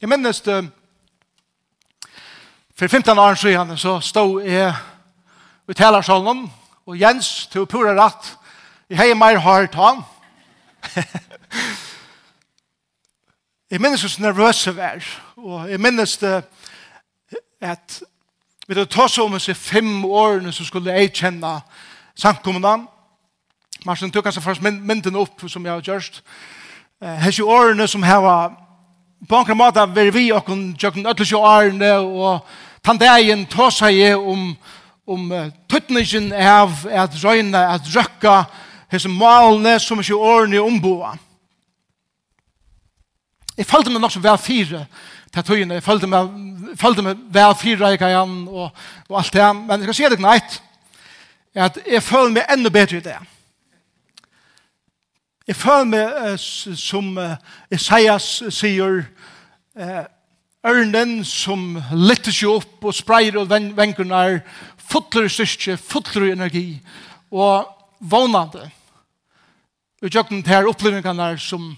Jeg minnes det, for 15 år siden så stod jeg i talersalen, og Jens tog pura rett, jeg heier mer hardt han. jeg minnes det så nervøse vær, og jeg minnes det at vi hadde tatt seg om disse fem årene som skulle jeg kjenne samkommunan. Marsen tog kanskje først mynden opp som jeg har gjørst. Hesse årene som her var på en måte vil vi og tjøkken ødelse jo årene og tandeien ta seg om, om uh, tøtningen av at røyne, at røkka hese malene som ikke årene omboa. Jeg følte meg nok som vel fire til tøyene. Jeg følte meg, følte meg vel fire i kajan og, og alt det. Men jeg skal si det knætt at jeg føler meg enda bedre i det. Jeg føler meg uh, som uh, Isaias sier eh, ørnen som letter seg opp og spreier og ven er fotler styrke, fotler energi, og vånande. Og jøkken til her opplevingene som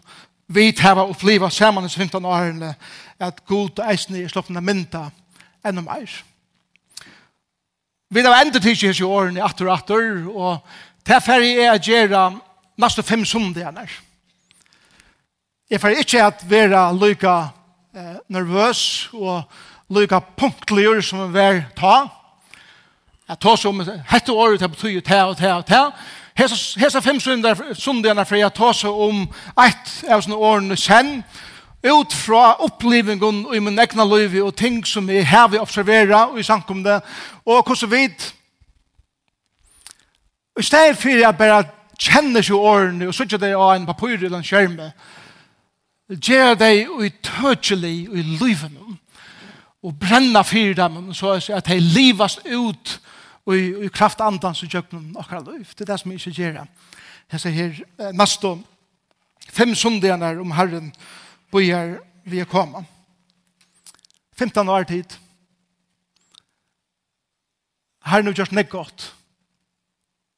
vi tar oppleva sammen i 15 årene, at god eisen er slått av mynda enda mer. Vi har enda tid hese årene, atter og atter, og til ferie er jeg gjøre nesten fem sundene. Jeg får ikke at være lykka eh, nervøs og lykka punktligur som vi var ta. Jeg tar som hette året til å bety ta og ta og ta. Hesa fem sundene for jeg tar seg om eit av sånne årene sen, ut fra opplivingen i min egna liv og ting som jeg har vi observera og i samkomne, og hvordan vi i stedet for jeg bare kjenner seg årene og sitter det av en papyr eller en skjerme, gjør deg uitøkjelig i livet og brenna fyrir dem så at de livas ut og i kraft andan så gjør jøknen akkurat liv. Det er det som jeg ikke gjør. Jeg ser her neste fem sundene om Herren bøyer vi er kommet. 15 år tid. Herren har gjort nek godt.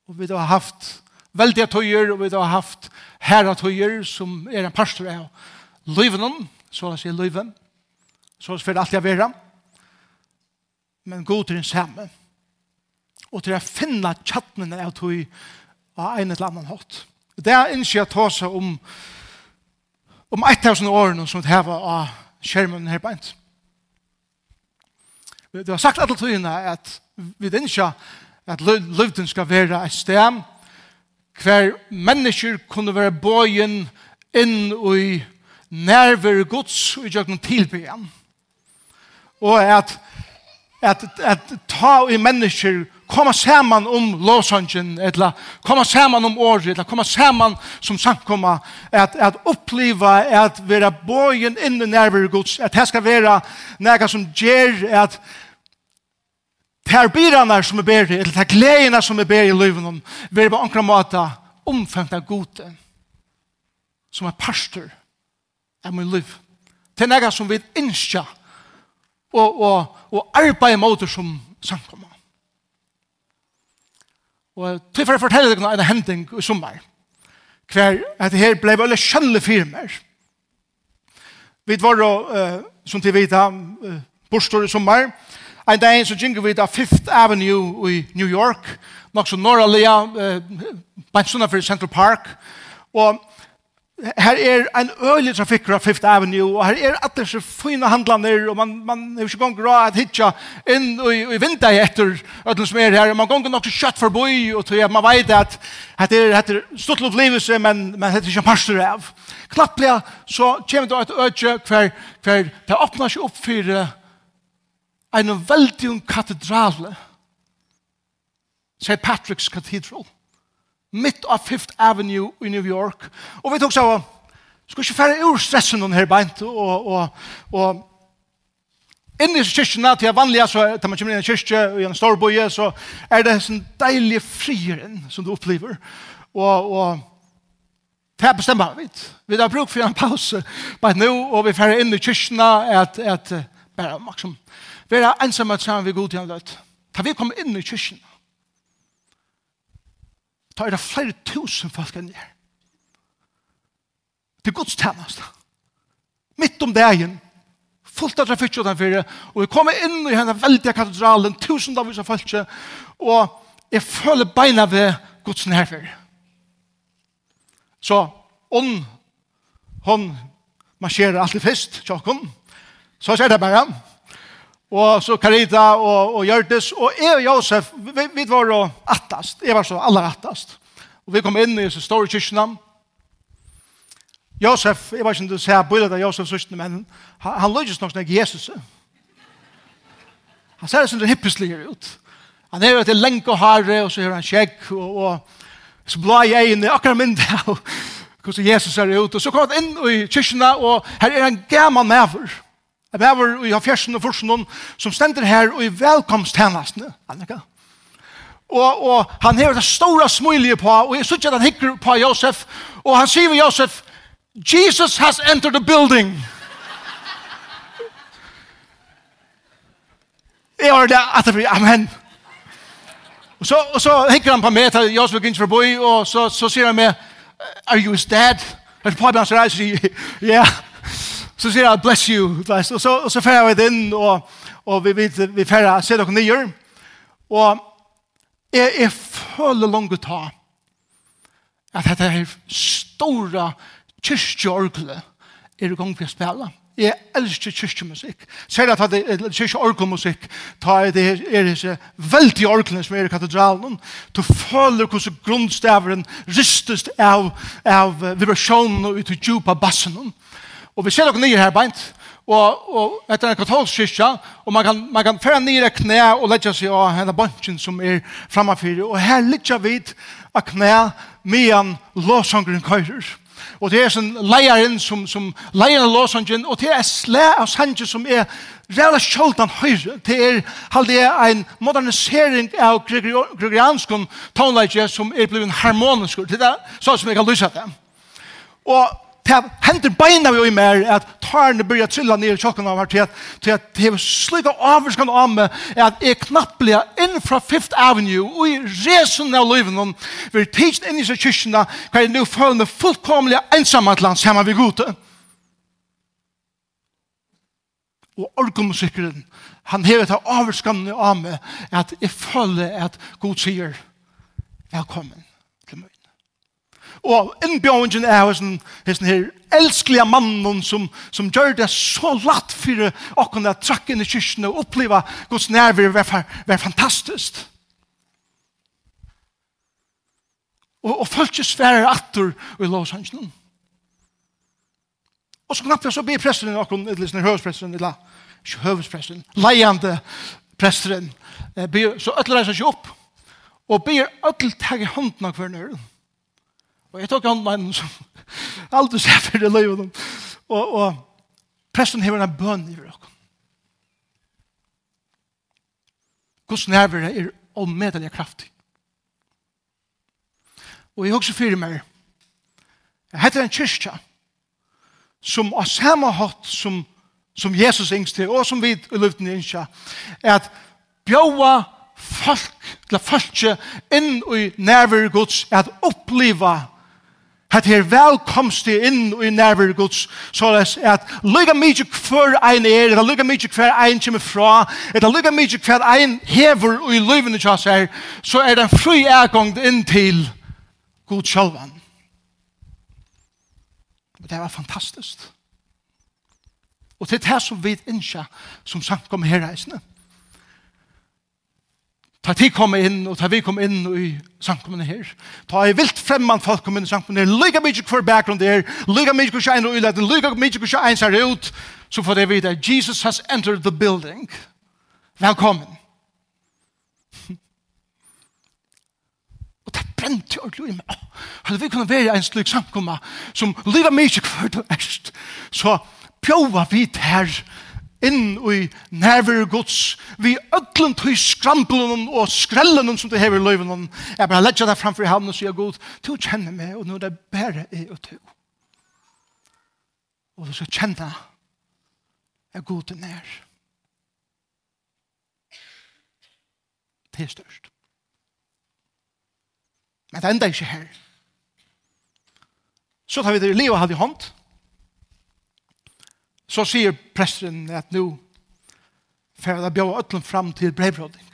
Og vi har haft veldige tøyer og vi har haft herre tøyer som er en pastor av løyven, så han sier løyven, så han sier alt jeg vera, men god til den samme, og til å finne tjattnene av tog av en eller annen hatt. Det er ikke jeg tar seg om om 1000 årene som det var av skjermen her beint. Det har sagt alle togene at vi ikke at løyven skal være et sted hver mennesker kunne være bøyen inn i nerver gods i jøkken tilbyen. Og at, at, at ta i mennesker komma saman om låsangen, eller komma saman om året, eller komma saman som samkomma, at, at uppliva, at vera bøyen inn i nerver gods, at det skal vera nega som gjer, at ter birarna som er bedre, eller ter gledina som er bedre i livet, vera på ankra måta omfemta gode, som er pastor, er min liv. Det er noe som vi innskjer og, og, og arbeider mot det som samkommer. Og til for å fortelle deg en hending i sommer, hver at det her ble veldig kjønnelig firmer. Vi var da, som til vita, uh, bortstår i sommer, en dag så gikk vi da Fifth Avenue i New York, nok så norra lia, uh, Central Park, og her er en øyelig trafikk av Fifth Avenue, og her er at det er så fine handlander, og man, man er ikke gong råd at hitja inn i, i vinter etter ødelen som er her, og man gong nok så kjøtt forbi, og tror at man vet at det er, er stått lov livelse, men, men det er ikke pastor av. Klapplega så kommer det et øyje hver, hver det åpner seg opp for en veldig katedral, St. Patrick's Cathedral mitt av Fifth Avenue i New York. Og vi tok så, skal ikke fære ur stressen her beint, og, og, og Inn i kyrkjen, til jeg vanlig, så tar man kommer inn i en kyrkje i en stor boje, så er det en sånn deilig frieren som du opplever. Og, og det er bestemmer vi. Vi har brukt for en pause bare nå, og vi færre inn i kyrkjene at, at bare maksimum. Vi er ensamme sammen vi god til en løt. Da vi kommer inn i kyrkjene, ta er det flere tusen folk enn der. Til Guds tjenest. Midt om dagen, fullt av trafikk utenfor, og vi kommer inn i henne veldige katedralen, tusen av vise folk, og jeg føler beina ved Guds nærfør. Så, ånd, hon marsjerer alltid først, tjokken, så skjer det bare, og så Karita og, og Gjørtes, og jeg og Josef, vi, vi var jo attast, jeg var så aller attast. Og vi kom inn i så store kyrkene. Josef, jeg var ikke om du ser bøylet av Josef søstene, men han, han løydes nok snakk Jesus. Han ser det som det hippeslige ut. Han er jo til lenke og harre, og så har han skjegg, og, og så blå i øynene, akkurat mindre av hvordan Jesus ser ut. Og så kom han inn i kyrkene, og her er en gammel maver. Og Jeg behøver i fjersen og forsen som stender her og i velkomsttjenestene, Annika. Og, og han har det store smulige på, og jeg synes at han hikker på Josef, og han sier ved Josef, Jesus has entered the building. Jeg har det at det blir, amen. Og så, og så hikker han på meg til Josef Gins forbi, og så, så sier han med, are you his dad? Og så på han sier, ja, yeah. Så sier jeg, bless you. Og så, og så færre vi inn, og, og vi, vi, vi færre, ser dere nye, Og jeg, jeg føler langt ta at dette her store kyrkjørglet er i gang for å spille. Jeg elsker kyrkjemusikk. Ser at det er kyrkjeorgelmusikk, ta er det er disse veldige orglene som er i katedralen. Du føler hvordan grunnstaveren ristes av, av vibrasjonen og ut i djupa bassen. Og Og vi ser dere nye her beint, og, og etter en katolsk kyrkja, og man kan, man kan føre nye knæ og legge seg av henne bunchen som er framafyrir, og her ligger vi av knæ medan låsangren køyrer. Og det er sånn leieren som, som leier av låsangren, og det er slæ av sanger som er reale kjoldan høyre. Det er halde en modernisering av gregorianskon tonleikje som er blevet harmonisk. Det er sånn som jeg kan lyse det. Og det hender beina vi i mer at tarne börjar trilla ner i tjocken av hvert til at det er slika avvarskan av meg at jeg knapplega inn fra Fifth Avenue og i resen av liven noen vi er tidsen inn i seg kyrkina hva jeg nu føler meg fullkomlig ensamhetland sammen vi gode og orgummusikkeren han hever til avvarskan av meg at jeg føler at god sier velkommen Og innbjøringen er hos hessen her elskelige mannen som, som gjør det så latt for å kunne trakke inn i kyrkene og oppleve Guds nærvær var, være fantastisk. Og, og følte svære atter i Los Angeles. Og så knapt jeg så blir presten åkken, eller sånn høvespresteren, eller ikke høvespresteren, leiende presteren, eh, så øtler jeg seg ikke opp og ber øtler teg i hånden av hver nøren. Og jeg tok hånden av henne som alt du ser for det løyven. Og, og presten hever en bønn i råkken. Guds nærvare er omedelig kraftig. Og jeg også fyrir meg, jeg heter en kyrkja, som av samme hatt som, som Jesus yngst til, og som vi i luften i yngst, er at bjóa folk, til folk inn i nærvare Guds, er at oppleva Hett her velkomst til inn i nærvær Guds, så det er at lykka mykje hver ein er, eller lykka mykje hver ein kommer fra, eller lykka mykje hver ein hever i løyvene oss her, så er det en fri ergang inn til Gud sjalvan. Og det var fantastisk. Og det er det som vi innskja som samkom her reisende. Ta tid komme inn, og ta vi komme inn i samkommende her. Ta ei vilt fremman folk komme inn i samkommende her. Lyga mykje hver bakgrunn der. Lyga mykje hver sjein og uletten. Lyga mykje hver sjein ser ut. Så får det vite at Jesus has entered the building. Velkommen. og det brente ordentlig i meg. Hadde vi kunnet være en slik samkomma som lyga mykje hver du erst, så pjova vi her samkommende inn i nærvare gods, vi ødlen til skrampelen og skrellen som du hever i løyven, jeg bare legger deg framfor i havn og sier god, du kjenner meg, og nå er det bare jeg og du. Og du skal kjenne er god til nær. Det er størst. Men det enda ikke her. Så tar vi det i livet og hadde i hånd, Så sier presteren at nå får jeg bjøre øtlen fram til brevbråding.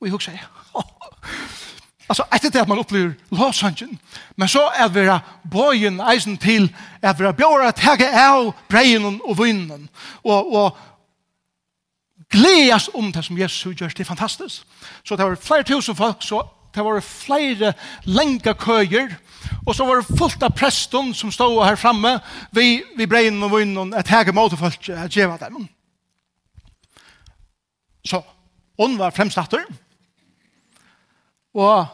Og jeg husker, ja. altså etter det at man opplever lovsangen, men så er det bøyen eisen til at vi bjør at jeg av breien og vinnen og, og gledes om det som Jesus gjør, det er fantastisk. Så det var flere tusen folk så det var flere lenge køyer, og så var det fullt av presten som stod her framme, vi, vi breien og vunnen, et hege måtefølt, et djeva dem. Så, hun var fremstatter, og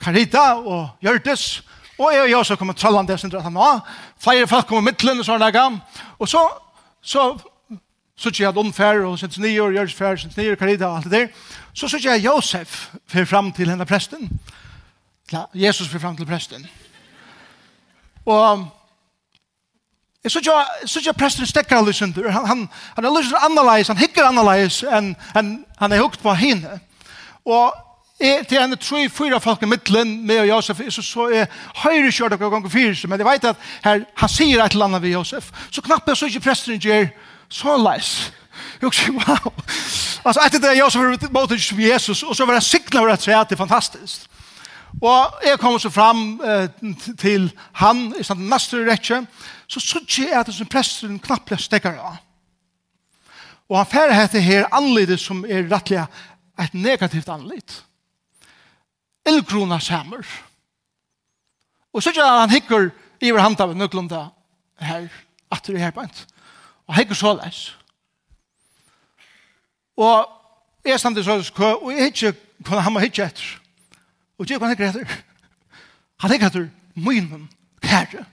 Karita og Gjørtes, og jeg og jeg også kom trallende jeg synes at han var, flere folk kom i midtelen og sånne, og så, så så ikke jeg at omfær, og sent nye, og gjørs fær, sent nye, og karita, og alt det der. Så så ikke jeg Josef fer fram til henne presten. Ja, Jesus fer fram til presten. Og jeg så jeg, så jeg presten stekker alle synder. Han, han, han er lyst til annerledes, han hikker annerledes enn en, han er hukt på henne. Og jeg, til henne tror jeg fyra folk i midtelen med Josef, så, så er høyre kjørt og ganger fyrt, men jeg vet at her, han sier et eller annet ved Josef. Så knapt jeg så ikke presten gjør Så leis. Jeg sier, wow. Altså, etter det jeg som var måte som Jesus, og så var jeg siklet over at det er fantastisk. Og jeg kom så fram eh, til han, i stedet neste rettje, så sørte jeg at det som presten knappt stekker av. Og han færre heter her anlidet som er rettelig et negativt anlid. Illgrona samer. Og så er han hikker i hver hand av nøklunda her, at det er her på en. Og hekker såleis. Og jeg stand i såleis og jeg ikke kunne han må hitte etter. Og jeg kunne hekker etter. Han hekker etter munnen, kære.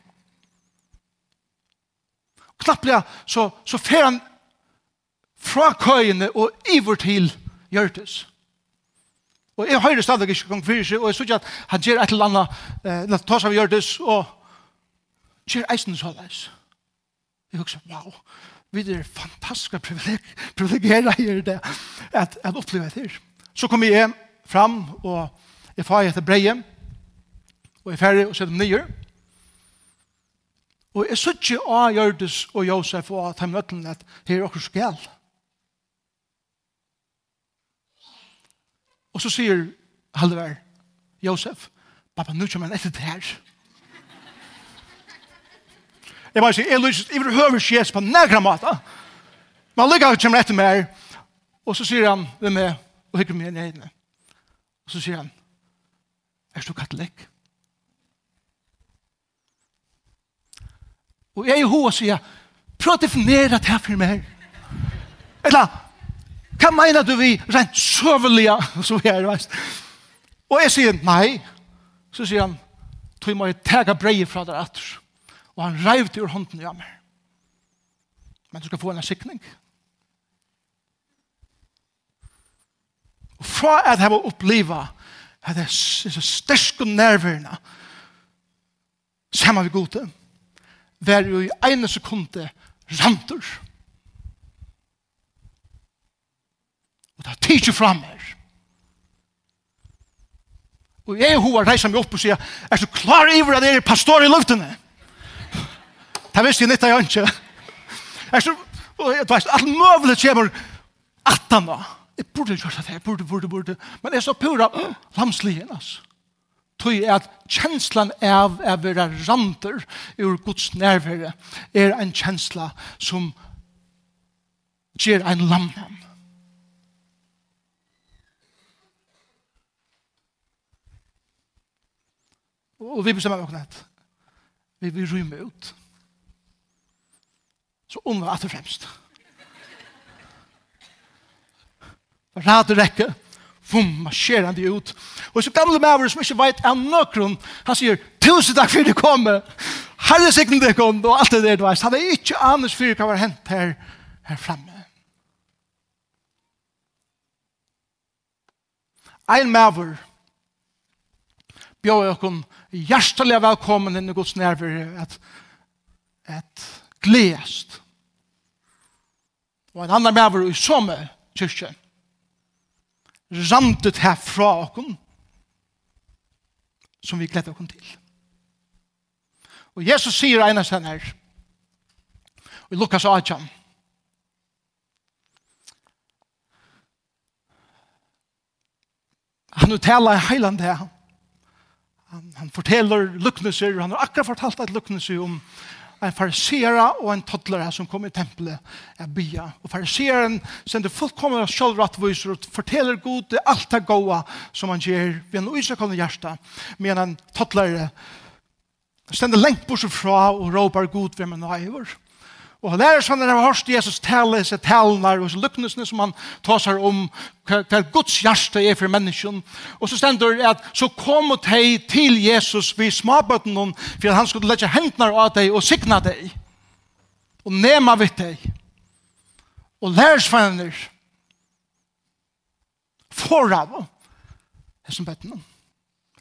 Knapplega, så, så fer han fra køyene og iver til Gjørtes. Og jeg høyre stadig ikke kong fyrir seg, og jeg synes at han gjør et eller annet, eh, tar seg av Gjørtes, og gjør eisen så såleis. Jeg husker, wow, vi er fantastiske privilegier privilegere her det, at, at oppleve det her. Så kom jeg fram, og jeg får etter breie, og jeg ferdig og setter nye. Og jeg sier ikke av Gjørdes og Josef og at han møtte at her er okkur skjell. Og så sier Halvar, Josef, pappa, nu kommer han etter det her. Jeg bare sier, jeg lyst, jeg vil høre Jesus på nærkere måte. Men han lykker kommer etter meg, og så sier han, hvem er, og hikker meg ned i Og så sier han, er du katolikk? Og jeg i hoa sier, prøv å definere det her for meg. Eller, hva mener du vi rent søvelige, så vi er, veist? Og jeg sier, nei. Så sier han, tog meg tega breie fra der atter og han reiv til ur hånden i meg. Men du skal få en sikning. Og fra at jeg var opplivet at jeg er så styrk og nerverna sammen vi gode var jo i ene sekunde rantur. Og det er tidsi fram her. Og jeg hoa reisa meg opp og sier, er du klar iver at jeg er pastor i luftene? Ja. Det visste jeg nytta jeg ikke. Jeg så, og jeg vet, alt møvelig kommer attan da. Jeg burde gjøre det, jeg burde, burde, burde. Men jeg så pura lamslien, altså. Tøy er at kjenslan av å være rander ur Guds nærvære er en kjensla som gjør en lamnan. Og vi bestemmer oss nett. Vi vil rymme ut så under at det fremst. Rade rekke, fum, rekke, han marsjerende ut. Og så gamle maver som ikke vet av nøkron, han sier, tusen takk for det komme, herre sikten det kom, og alt det der du veist. Han er ikke anus for hva var hent her, her fremme. Ein maver, bjør jeg okkum hjertelig velkommen inn i Guds nerver at, at gledest, og en annan mever i samme kyrkje randet her fra okken som vi gleder okken til. Og Jesus sier ene av her i Lukas 18 Han uttaler i heiland det. Han, han forteller lukneser, han har akkurat fortalt et lukneser om en farisera og en toddlere som kom i tempelet er bya. Og fariseren sender fullkomne av sjølvrattviser og forteller god det alt det gode som han gjør ved en uisakonne hjerte, men en toddlere sender lengt bortsett fra og råper god ved han har i. Og han lærer sånn at han har hørt Jesus tale, seg talene og så lykknesene som han tar seg om hva Guds hjerte er for mennesken. Og så stender det at så kom og teg til Jesus ved småbøttene for at han skulle lette hendene av deg og sikne deg og nema vidt deg og lærersvenner foran hessum bøttene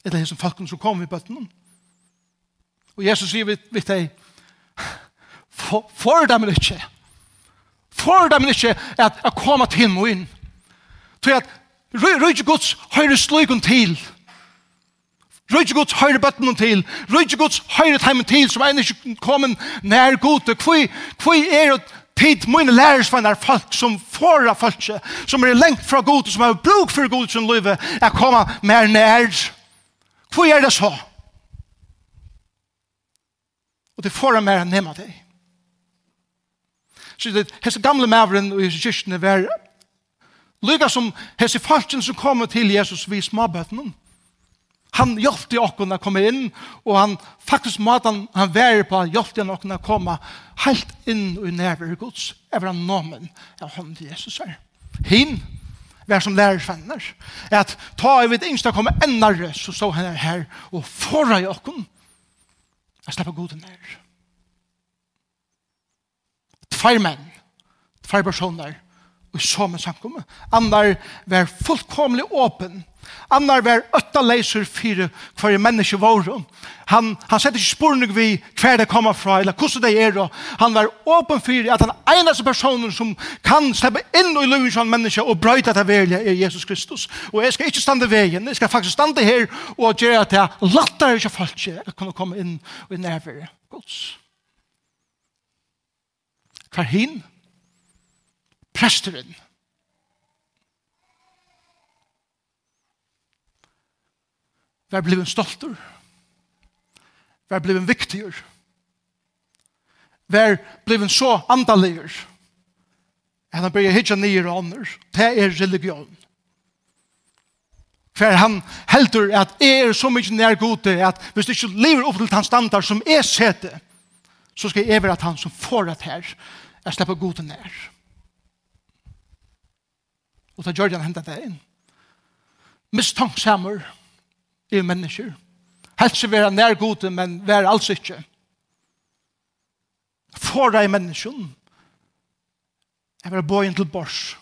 eller hessum folkene som kom i bøttene. Og Jesus sier vidt deg For, dem ikke. For dem ikke at jeg kommer til henne inn. Til at røyde Guds høyre sløyken til. Røyde Guds høyre bøtten til. Røyde Guds høyre teimen til som er ikke kommet nær gode. Hvor er det tid mine lærersvenner folk som forra folk som er lengt fra gode som har bruk for gode som løyve er kommet mer nær hvor er det så? og det forra mer nema deg Så det hese gamle maveren og hese kyrkene var lykka som hese falsken som kom til Jesus vi småbøttene. Han hjelpte okken å komme inn, og han faktisk måtte han var på hjelpte okken å komme helt inn og nærvare Guds, over han nomen av hånden til Jesus her. Hinn, vær som lærersvenner, at ta i vidt yngste komme ennare, så stod han her og forra i okken. Jeg slipper god nær tvær menn, tvær personer, og så med samkommet. Annar var fullkomlig åpen. Annar var øtta leiser for hver menneske var. Han, han sette ikke sporene vi hver det kommer fra, eller hvordan det er. Han var åpen for at han eneste personen som kan slippe inn i livet som menneske og brøyte til velja er Jesus Kristus. Og jeg skal ikke stande veien. Jeg skal faktisk stande her og gjøre at jeg latter ikke folk til å kunne komme inn i nærværet. Guds for hin, presteren. Vær ble en stolter. Vær ble en viktiger. Vær ble en så andaliger. At han blir hitja nyer og ånder. Det er religion. For han heldur at jeg er så mycket nær gode at hvis du ikke lever opp til hans standard som er sete, så skal jeg være at han som får det her. Jeg slipper god til nær. Og så gjør han hentet det inn. Mistanksammer i mennesker. Helst være nær god men være alls ikke. For deg mennesken. Jeg vil bo inn til bors.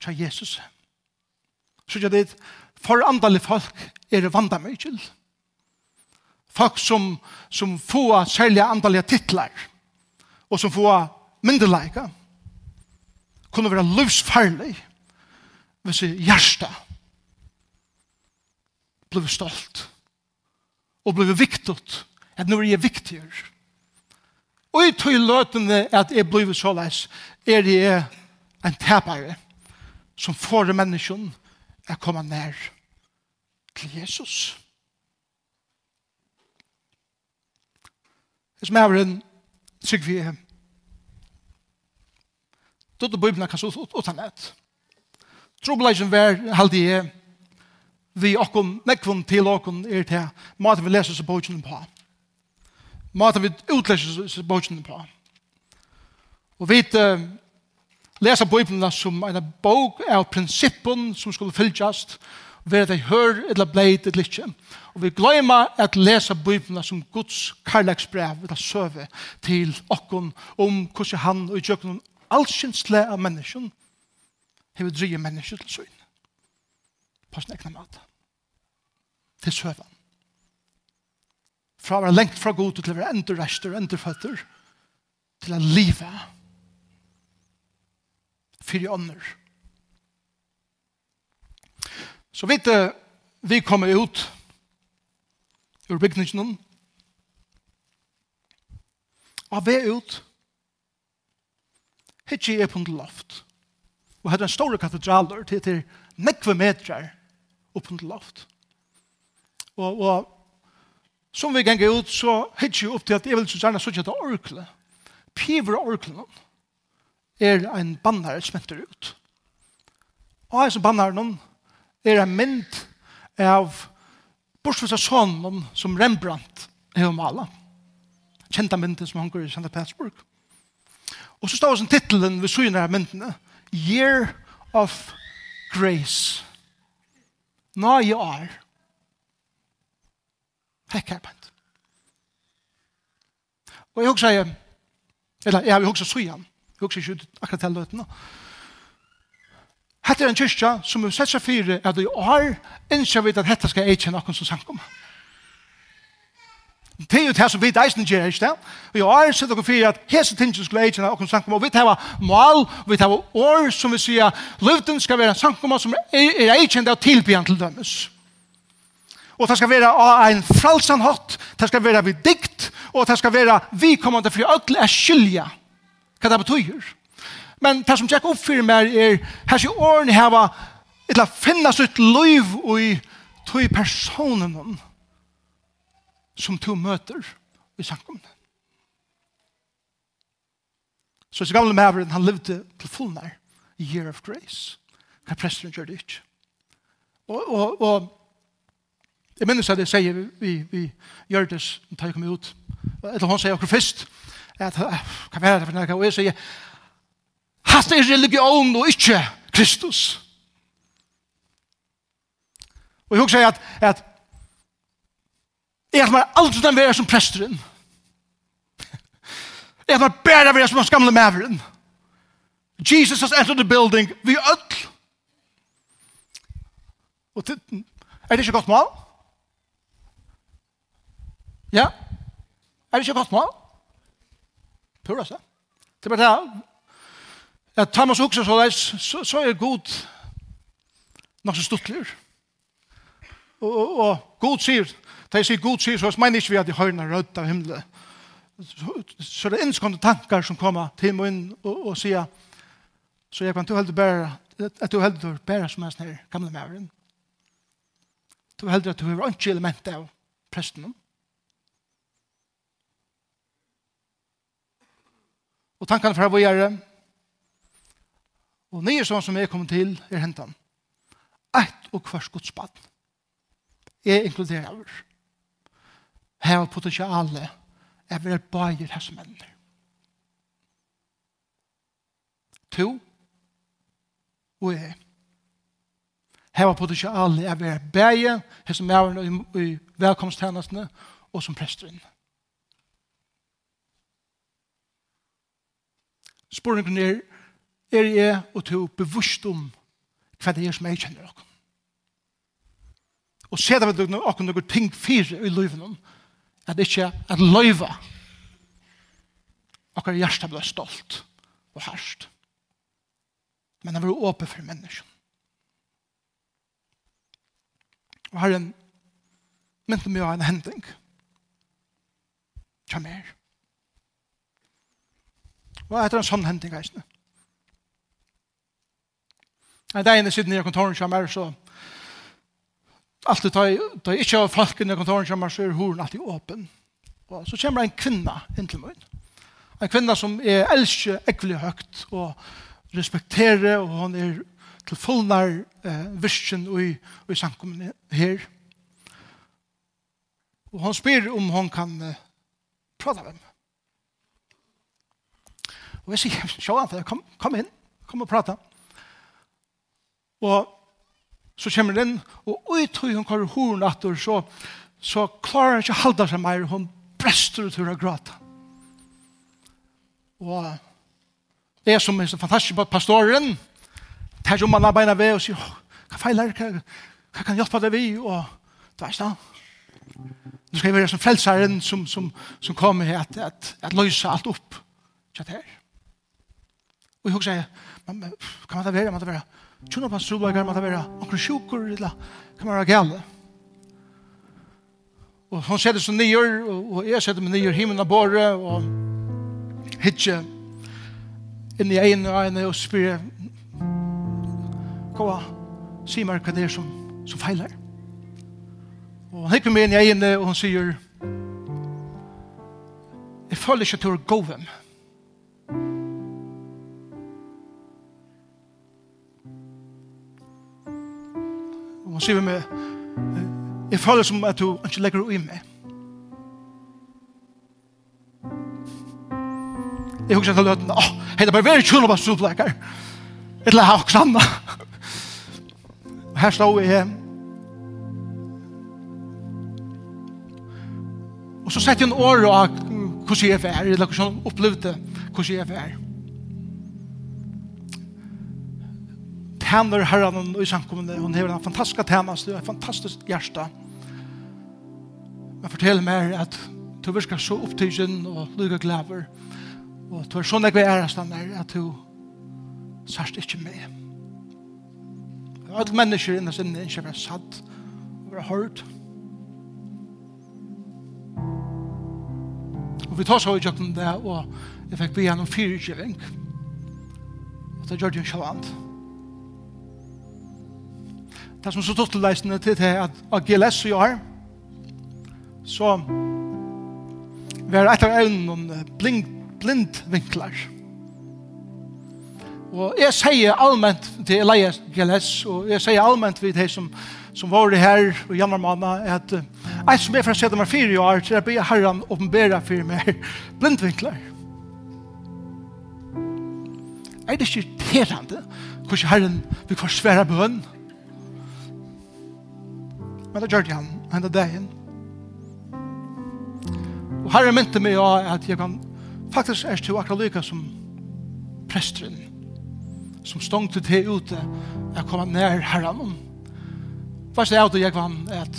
Tja Jesus. Så gjør det for andre folk er det vanda til. Folk som, som får særlige andre titlar og som får myndeleika kunne være livsfarlig hvis hjertet ble stolt og ble viktigt at nå er jeg viktigere. Og i tog løtene at jeg ble så leis er jeg en tapare som får menneskene å komme nær til Jesus. Det som er en sikker vi er Då då bibeln kan så utan nät. Trobelation var halde jeg vi okkom nekvun til okkom er til maten vi leser så bogen på. Maten vi utleser så bogen på. Og vi uh, leser bibeln som en bok av prinsippen som skulle fylltjast ved at jeg hør eller bleit et litt. Og vi gløyma at lesa bøyblina som Guds karlagsbrev eller søve til okkon om hvordan han og i tjøkken allsynsle av menneskjen hever drige menneskje til søgn. På sin egna mat. Til søvann. Fra å være lengt fra god til å være enda rester, enda føtter, til å live. Fyre ånder. Så vet du, vi kommer ut ur bygningen og vi er ut hitje er på en loft. Og hadde en stor katedraler til, til nekve metrar opp på en loft. Og, og som vi ganger ut, så hitje opp til at jeg vil så gjerne sånn at orkle. Piver orklen er en bannar smenter ut. Og jeg som bannar noen er en mynd av bortsett av sånn som Rembrandt er om alle. Kjenta mynden som han går i Santa Petersburg. Og så står det titelen ved syne av myndene. Year of Grace. Nå i år. Hekk her, bant. Og jeg husker, eller jeg husker syne, Jeg husker ikke akkurat til løtene. Hette er en kyrkja som er sett seg fire at i år innskjer vi at dette skal jeg ikke noen som sank om. Det er jo det som vi deisen gjør, ikke det? Vi har æren sett dere fyrir at hese tingene skulle eikene av okken sankum, og vi tar mål, vi tar år som vi sier, luften skal være sankum som er eikende av tilbyan til dømes. Og det skal være av en fralsan hatt, det skal være vi dikt, og det skal være vi kommande fri ødel er skylja, Hva det betyr? Men det som tjekk opp fyrir meg er, her sier årene her heva, etla finna sitt liv og i tog personen henne som to møter i samkomne. Så så gamle maveren, han levde til full nær, year of grace. Hva presteren gjør det ikke. Og, og, og jeg minnes at jeg sier vi, vi, vi gjør det da jeg kom ut. Eller hun sier akkurat først at hva er det for noe? Og jeg sier hatt er religion og ikke Kristus. Og jeg husker at, at Jeg har aldri den være som presteren. Jeg har bare være som gamle maveren. Jesus has entered the building. Vi er ødel. Og er det ikke godt mål? Ja? Er det ikke godt mål? Pura seg. Det er bare det. Jeg Thomas meg så også så, så er god nok så stuttler. Og, og, og god sier, Da jeg sier god sier, så mener ikke vi at jeg hører en rødt av himmelen. Så så det er innskående tankar som kommer til meg inn og, og sier, så jeg kan du heldig bære, at du heldig bære som er sånn her gamle mæveren. Du heldig at du har ikke element av presten. Og tankene fra hva gjør det, Og nye sånn som jeg kommer til er hentan. Ett og kvars godsbad. Jeg inkluderer over har potensialet er vi bare her som ender. To og jeg har potensialet er vi bare her som er i velkomsttjenestene og som presteren. Spørningen er, er jeg og to bevusst om hva det er som jeg kjenner dere. Og se det med dere noen ting fire i livet noen at ikke at løyva okkar hjerte ble stolt og herst. Men han var åpen for mennesken. Og herren mynte meg av en hending. Kjem her. Og etter en sånn hending, eisne. En dag inne sitter jeg i kontoren, som mer, så alltid tar jeg ikke har falken i kontoren kommer, så er horen alltid åpen. Og så kommer en kvinna inn til meg. En kvinna som er elsker ekvelig høgt og respekterer, og hun er til fullnær eh, virsken og i, i samkommen her. Og hun spyr om hun kan eh, prate med meg. Og jeg sier, sjå han, kom, kom inn, kom og prate. Og så kommer den inn, og tog hun kvar horen atter, så, så klarer hun ikke å halda seg mer, hun brester ut henne gråta. Og det er som er så fantastisk på pastoren, tar jo man av beina ved og sier, hva feiler, hva, hva kan hjelpe deg vi, og det er sånn. Nu skal jeg være som frelseren som, som, som kommer her at, at, at løse alt opp. Så her. Og jeg husker, kan man da være, man da være, Tjona på strola gamla att vara akkurat sjukur eller kan vara gamla. Och hon sätter sig ner og jag sätter meg ner himlen av borre och hitje in i en och en och spyr Kåa, si meg hva det er som, som feiler. Og han hikker meg inn i øynene og han sier Jeg føler ikke at du er gåven. Men Han sier meg, jeg føler som at du ikke legger ui meg. Jeg husker til løten, åh, hei, det er bare veldig kjønn å være solbleker. Et eller annet klanna. Og her står jeg hjem. Og så sett jeg en år av hvordan jeg er, eller hvordan jeg opplevde hvordan jeg er. tæner herren og i samkommende. Hun har en fantastisk tænast, en fantastisk hjerte. Men fortell meg at du virker så opptidgen og lykke glæver. Og du er sånn jeg vil ære stander at du sørst ikke med. Alle mennesker innes inne ikke være satt og være hørt. Og vi tar så i kjøkken det, og jeg fikk be gjennom fyrtjøring. Og det gjør det jo ikke annet det som så tog til leisene til det at av GLS i år, så var et av evnen om blind, blindvinklar. Og jeg sier allment til Elias GLS, og jeg sier allment til de som, som var det her og januar måned, at jeg som er fra siden meg fire år, til jeg blir herren åpenbæra for meg blindvinklar. Er det ikke irriterende hvordan herren vil forsvære bønnen? Men det gjør det han, han er dagen. Og herre mynte meg at jeg kan faktisk er til akkurat lykke som presteren, som stong til det ute, jeg kom nær herren om. er det jeg vann at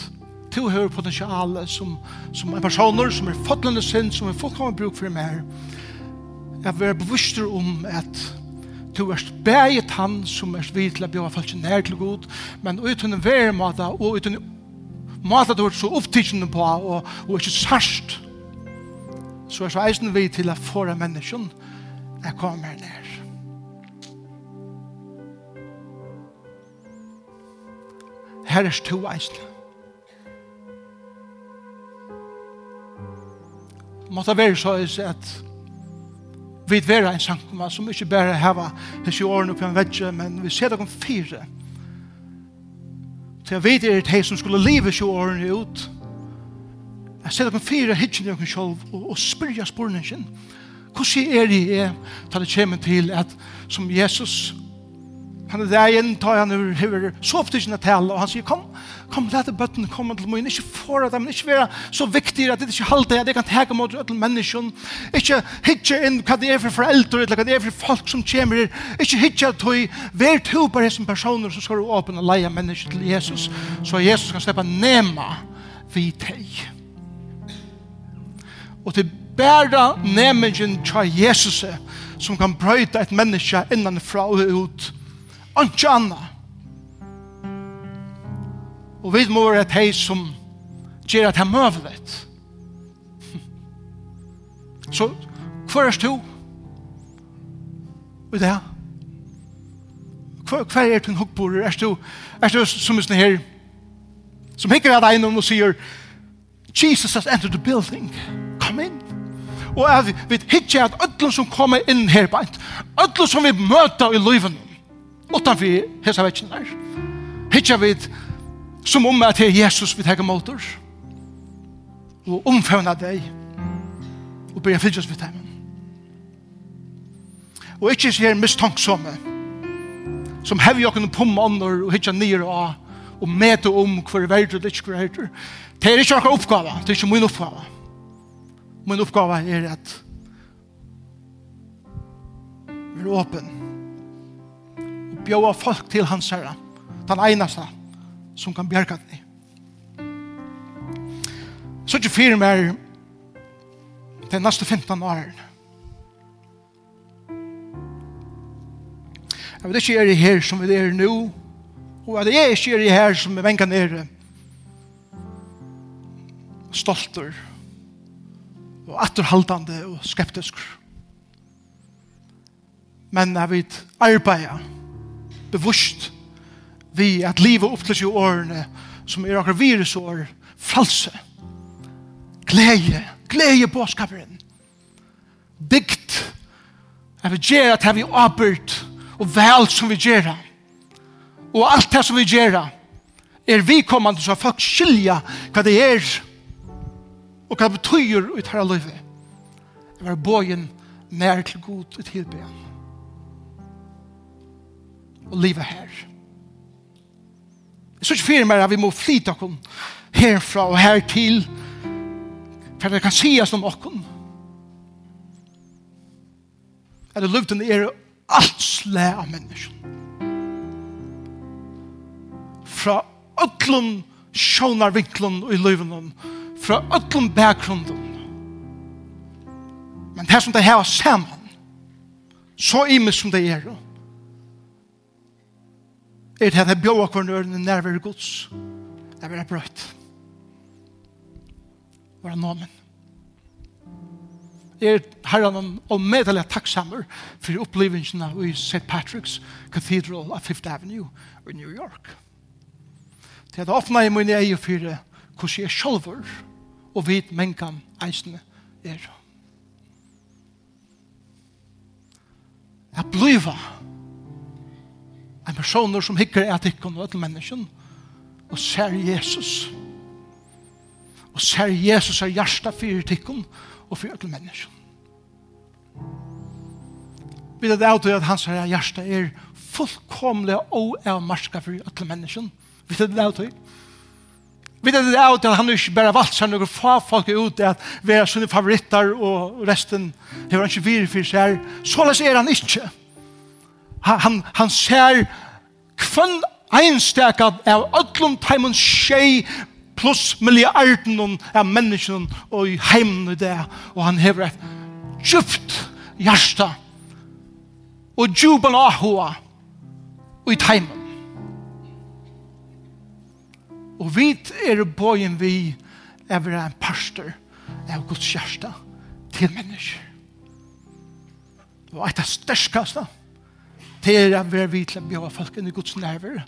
to høyre potensial som, som en personer som er fotlende sin, som er fullkommen bruk for meg. Jeg vil være bevisst om at du er beget han som er vidt til å bjøre folk nær til god, men uten en verre måte og uten måte du er så opptidgjende på, og, og ikke sørst, så er så eisen vi til å få mennesken jeg kommer ned. Her er to eisen. Måtte være så at vi vera en sankumma som ikke bare heva hessi årene på en vegge men vi ser dere fire. Fire til jeg vet er det som skulle leve 20 årene ut. Jeg ser dere fire hitjen i dere selv og, og spyrja spørningen hvordan er det jeg tar det kjemen til at som Jesus Han er der igjen, tar han over så opptidsen av tale, og han sier, kom, kom, let bøtten komme til min, ikke for at men ikke være så viktig at det ikke halte at jeg kan teke mot alle mennesken, ikke hitje inn hva det er for foreldre, eller hva det er for folk som kommer her, ikke hitje at du, vær to på som personer som skal åpne og leie mennesker til Jesus, så Jesus kan slippe nema vi teg. Og til bæra nemingen tja Jesus som kan brøyta et menneske innan fra og ut, og ikke annet. Og vi må være et hei som gjør at jeg møvlet. Så hva er du? Og det er hva er din hukkborer? Er du, er du som en sånn her, som hikker av deg og sier, Jesus has entered the building. Kom inn. Og at vet ikke at ødlen som kommer inn her beint, ødlen som vi møter i livet nå, utanfor hesa vekkene. Hittja vid som om at det er Jesus vi teker mot oss. Og omfavna deg. Og börja fylgjast vi dem. Og ikkje sier mistanksomme. Som hevig okken pumma ånder og hittja nir og og mete om hver verdur og ikke hver verdur. Det er ikke okkar oppgave. Det er ikke min oppgave. Min oppgave er at vi er åpen bjóa folk til hans herra. Den einasta som kan bjerga deg. Så ikke fyrir mer de neste 15 årene. Jeg vet ikke er det her som vi er nå, og at jeg ikke er det her som vi venker nere stolter og atterhaldande og skeptisk. Men jeg vet arbeidet bevust vi at livet opptles i årene som er akkurat virusår, false, glede, glede påskaperen, bygd, at vi gjør at vi åpert og vel som vi gjør og alt det som vi gjør er vi kommande så folk skilja hva det er og hva det betyr ut her av livet. Det var bojen nær til god og tilbe og livet her. Så ikke fyrir meg at vi må flyta okken herfra og her til for det kan sies om okken. At det luften er alt slæ av mennesken. Fra ötlun sjånarvinklun i livet fra ötlun bakgrunden. Men det som det her er sammen, så imes som det er, og er det at jeg bjør akkur nøyren nærvær gods. Det vil jeg brøyt. Vara nomen. Jeg er herren og medelig takksammer for opplevelsene i St. Patrick's Cathedral av Fifth Avenue i New York. Til at jeg i min egen for hvordan jeg er sjølver og vet mennkene eisene er. Jeg blir en person som hikker at ikke og til mennesken, og ser Jesus. Og ser Jesus er hjertet for tikkene og for til mennesken. Vi vet det at hans her hjerte er fullkomlig og er marska for alle mennesken. Vi vet det til. Vi vet det til at han ikke bare valgt seg noen få folk ut til at vi er sånne favoritter og resten har han ikke virre for seg. Så er han ikke han, han ser kvann einstaka av öllum taimun tjei pluss milliarden av menneskene og i heimen i det, og han hever et djupt hjärsta og djupen ahua og i heimen. Og vit er bøyen vi er en pastor av Guds hjärsta til mennesker. Og et av størskaste Det er vi er vi til å bjøre folk inn i Guds nerver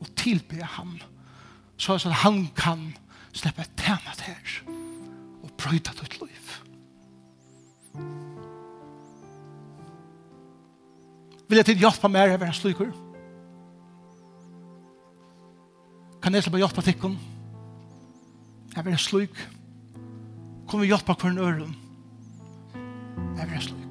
og tilbe ham. Så at han kan slippe et tema til her og brøyde ditt liv. Vil jeg til hjelpe meg å være slikker? Kan jeg slippe hjelpe tikkene? Jeg vil slik. Kom vi hjelpe hver nøren. Jeg vil slik.